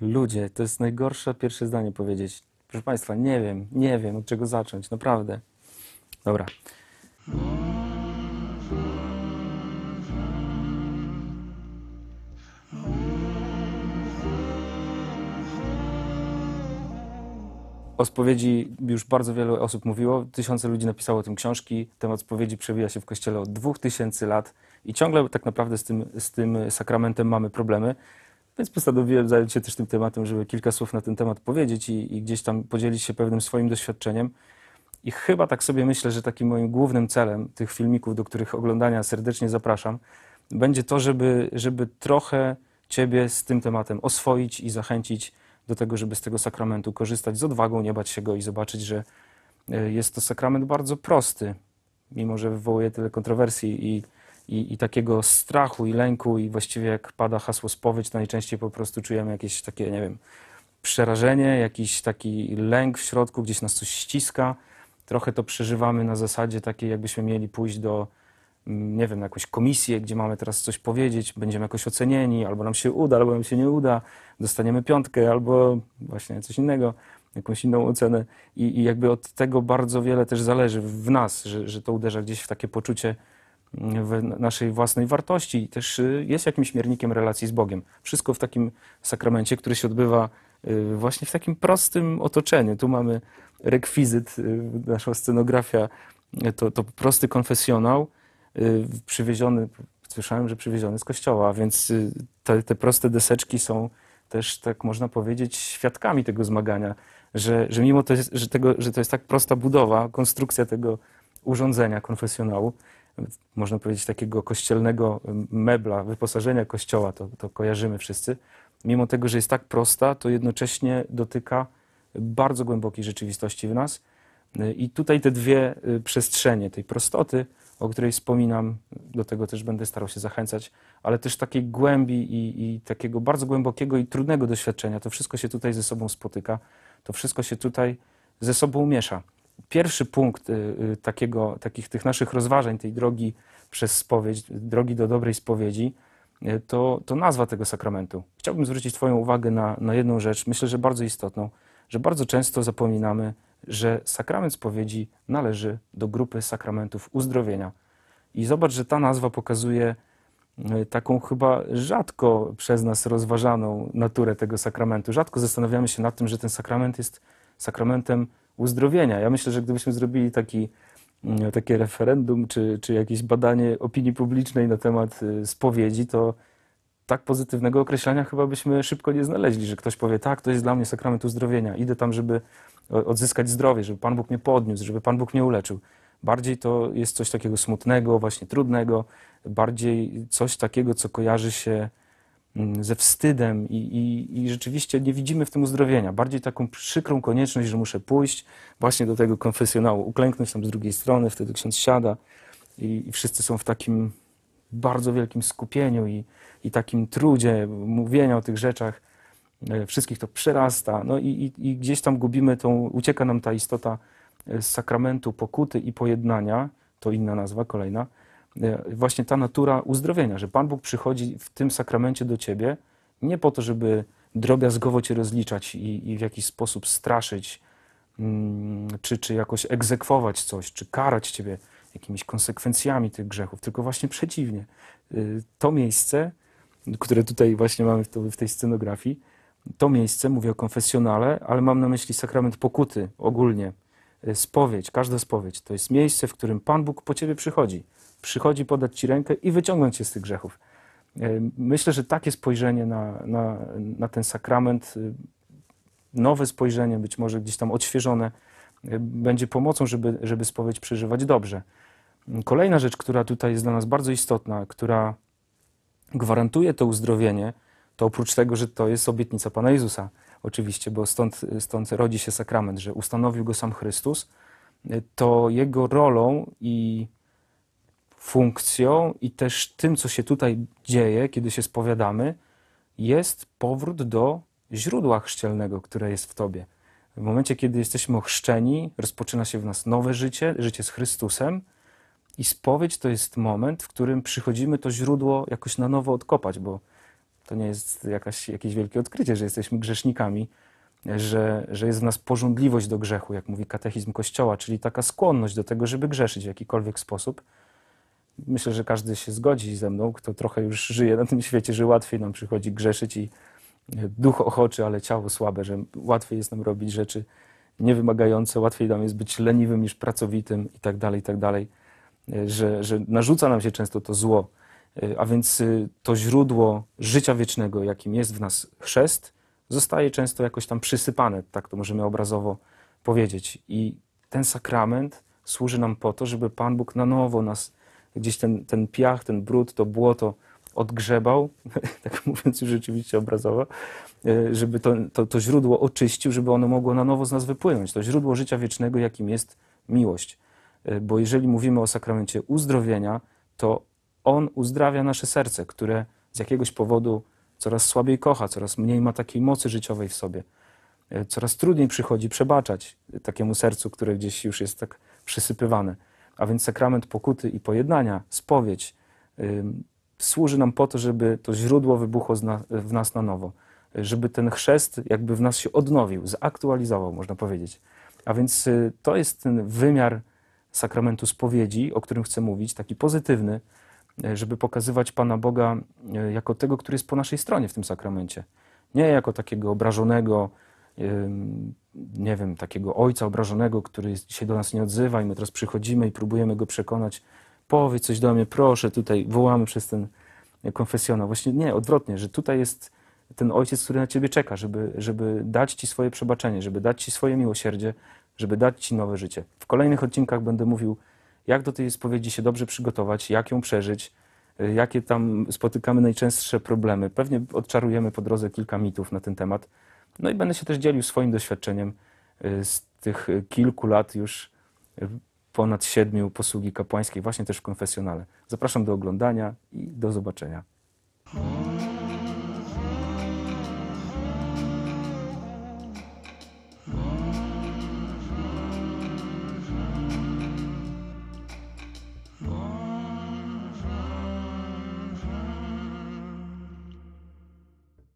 Ludzie, to jest najgorsze pierwsze zdanie powiedzieć. Proszę Państwa, nie wiem, nie wiem od czego zacząć, naprawdę. Dobra. O spowiedzi już bardzo wiele osób mówiło, tysiące ludzi napisało o tym książki. Temat spowiedzi przewija się w kościele od dwóch tysięcy lat i ciągle tak naprawdę z tym, z tym sakramentem mamy problemy. Więc postanowiłem zająć się też tym tematem, żeby kilka słów na ten temat powiedzieć i, i gdzieś tam podzielić się pewnym swoim doświadczeniem. I chyba tak sobie myślę, że takim moim głównym celem tych filmików, do których oglądania serdecznie zapraszam, będzie to, żeby, żeby trochę Ciebie z tym tematem oswoić i zachęcić do tego, żeby z tego sakramentu korzystać z odwagą, nie bać się go i zobaczyć, że e, jest to sakrament bardzo prosty, mimo że wywołuje tyle kontrowersji i, i, i takiego strachu i lęku i właściwie jak pada hasło spowiedź, to najczęściej po prostu czujemy jakieś takie, nie wiem, przerażenie, jakiś taki lęk w środku, gdzieś nas coś ściska. Trochę to przeżywamy na zasadzie takiej, jakbyśmy mieli pójść do, mm, nie wiem, jakąś komisję, gdzie mamy teraz coś powiedzieć, będziemy jakoś ocenieni, albo nam się uda, albo nam się nie uda, dostaniemy piątkę, albo właśnie coś innego, jakąś inną ocenę. I, i jakby od tego bardzo wiele też zależy w nas, że, że to uderza gdzieś w takie poczucie w naszej własnej wartości i też y, jest jakimś miernikiem relacji z Bogiem. Wszystko w takim sakramencie, który się odbywa y, właśnie w takim prostym otoczeniu. Tu mamy rekwizyt, y, nasza scenografia to, to prosty konfesjonał, przywieziony, słyszałem, że przywieziony z kościoła, więc te, te proste deseczki są też, tak można powiedzieć, świadkami tego zmagania, że, że mimo to, jest, że, tego, że to jest tak prosta budowa, konstrukcja tego urządzenia konfesjonału, można powiedzieć takiego kościelnego mebla, wyposażenia kościoła, to, to kojarzymy wszyscy, mimo tego, że jest tak prosta, to jednocześnie dotyka bardzo głębokiej rzeczywistości w nas. I tutaj te dwie y, przestrzenie, tej prostoty, o której wspominam, do tego też będę starał się zachęcać, ale też takiej głębi i, i, takiego bardzo głębokiego i trudnego doświadczenia. To wszystko się tutaj ze sobą spotyka, to wszystko się tutaj ze sobą miesza. Pierwszy punkt y, y, takiego, takich tych naszych rozważań, tej drogi przez spowiedź, drogi do dobrej spowiedzi, y, to, to nazwa tego sakramentu. Chciałbym zwrócić Twoją uwagę na, na jedną rzecz, myślę, że bardzo istotną, że bardzo często zapominamy, że sakrament spowiedzi należy do grupy sakramentów uzdrowienia. I zobacz, że ta nazwa pokazuje taką chyba rzadko przez nas rozważaną naturę tego sakramentu. Rzadko zastanawiamy się nad tym, że ten sakrament jest sakramentem uzdrowienia. Ja myślę, że gdybyśmy zrobili taki, mm, takie referendum czy, czy jakieś badanie opinii publicznej na temat e, spowiedzi, to tak pozytywnego określenia chyba byśmy szybko nie znaleźli, że ktoś powie, tak, to jest dla mnie sakrament uzdrowienia, idę tam, żeby odzyskać zdrowie, żeby Pan Bóg mnie podniósł, żeby Pan Bóg mnie uleczył. Bardziej to jest coś takiego smutnego, właśnie trudnego, bardziej coś takiego, co kojarzy się ze wstydem i, i, i rzeczywiście nie widzimy w tym uzdrowienia. Bardziej taką przykrą konieczność, że muszę pójść właśnie do tego konfesjonału, uklęknąć tam z drugiej strony, wtedy ksiądz siada i, i wszyscy są w takim bardzo wielkim skupieniu i, i takim trudzie mówienia o tych rzeczach. E, wszystkich to przerasta, no i, i, gdzieś tam gubimy tą, ucieka nam ta istota e, z sakramentu pokuty i pojednania, to inna nazwa, kolejna, e, właśnie ta natura uzdrowienia, że Pan Bóg przychodzi w tym sakramencie do ciebie nie po to, żeby drobiazgowo cię rozliczać i, i w jakiś sposób straszyć, mm, czy, czy jakoś egzekwować coś, czy karać ciebie jakimiś konsekwencjami tych grzechów, tylko właśnie przeciwnie. To miejsce, które tutaj właśnie mamy w tej scenografii, to miejsce, mówię o konfesjonale, ale mam na myśli sakrament pokuty ogólnie. E, spowiedź, każda spowiedź to jest miejsce, w którym Pan Bóg po ciebie przychodzi. Przychodzi podać ci rękę i wyciągnąć cię z tych grzechów. E, myślę, że takie spojrzenie na, na, na ten sakrament, e, nowe spojrzenie, być może gdzieś tam odświeżone, będzie pomocą, żeby, żeby spowiedź przeżywać dobrze. Kolejna rzecz, która tutaj jest dla nas bardzo istotna, która gwarantuje to uzdrowienie, to oprócz tego, że to jest obietnica Pana Jezusa, oczywiście, bo stąd, stąd rodzi się sakrament, że ustanowił go sam Chrystus, to jego rolą i funkcją i też tym, co się tutaj dzieje, kiedy się spowiadamy, jest powrót do źródła chrzcielnego, które jest w Tobie. W momencie, kiedy jesteśmy ochrzczeni, rozpoczyna się w nas nowe życie, życie z Chrystusem i spowiedź to jest moment, w którym przychodzimy to źródło jakoś na nowo odkopać, bo To nie jest jakaś, jakieś wielkie odkrycie, że jesteśmy grzesznikami, że, że jest w nas pożądliwość do grzechu, jak mówi katechizm Kościoła, czyli taka skłonność do tego, żeby grzeszyć w jakikolwiek sposób. Myślę, że każdy się zgodzi ze mną, kto trochę już żyje na tym świecie, że łatwiej nam przychodzi grzeszyć i duch ochoczy, ale ciało słabe, że łatwiej jest nam robić rzeczy niewymagające, łatwiej nam jest być leniwym niż pracowitym i tak dalej, i tak dalej. Że, że narzuca nam się często to zło. A więc to źródło życia wiecznego, jakim jest w nas chrzest, zostaje często jakoś tam przysypane, tak to możemy obrazowo powiedzieć. I ten sakrament służy nam po to, żeby Pan Bóg na nowo nas, gdzieś ten, ten piach, ten brud, to błoto odgrzebał, tak mówiąc już rzeczywiście obrazowo, żeby to, to, to źródło oczyścił, żeby ono mogło na nowo z nas wypłynąć. To źródło życia wiecznego, jakim jest miłość. Bo jeżeli mówimy o sakramencie uzdrowienia, to on uzdrawia nasze serce, które z jakiegoś powodu coraz słabiej kocha, coraz mniej ma takiej mocy życiowej w sobie. Coraz trudniej przychodzi przebaczać takiemu sercu, które gdzieś już jest tak przysypywane. A więc sakrament pokuty i pojednania, spowiedź, służy nam po to, żeby to źródło wybuchło w nas na nowo. Żeby ten chrzest jakby w nas się odnowił, zaktualizował, można powiedzieć. A więc yy, to jest ten wymiar sakramentu spowiedzi, o którym chcę mówić, taki pozytywny, żeby pokazywać Pana Boga jako tego, który jest po naszej stronie w tym sakramencie. Nie jako takiego obrażonego, nie wiem, takiego ojca obrażonego, który się do nas nie odzywa i my teraz przychodzimy i próbujemy go przekonać, powiedz coś do mnie, proszę, tutaj wołamy przez ten konfesjonał. Właśnie nie, odwrotnie, że tutaj jest ten ojciec, który na ciebie czeka, żeby, żeby dać ci swoje przebaczenie, żeby dać ci swoje miłosierdzie, żeby dać ci nowe życie. W kolejnych odcinkach będę mówił jak do tej spowiedzi się dobrze przygotować, jak ją przeżyć, y, jakie tam spotykamy najczęstsze problemy. Pewnie odczarujemy po drodze kilka mitów na ten temat. No i będę się też dzielił swoim doświadczeniem y, z tych kilku lat już y, ponad siedmiu posługi kapłańskiej, właśnie też w konfesjonale. Zapraszam do oglądania i do zobaczenia.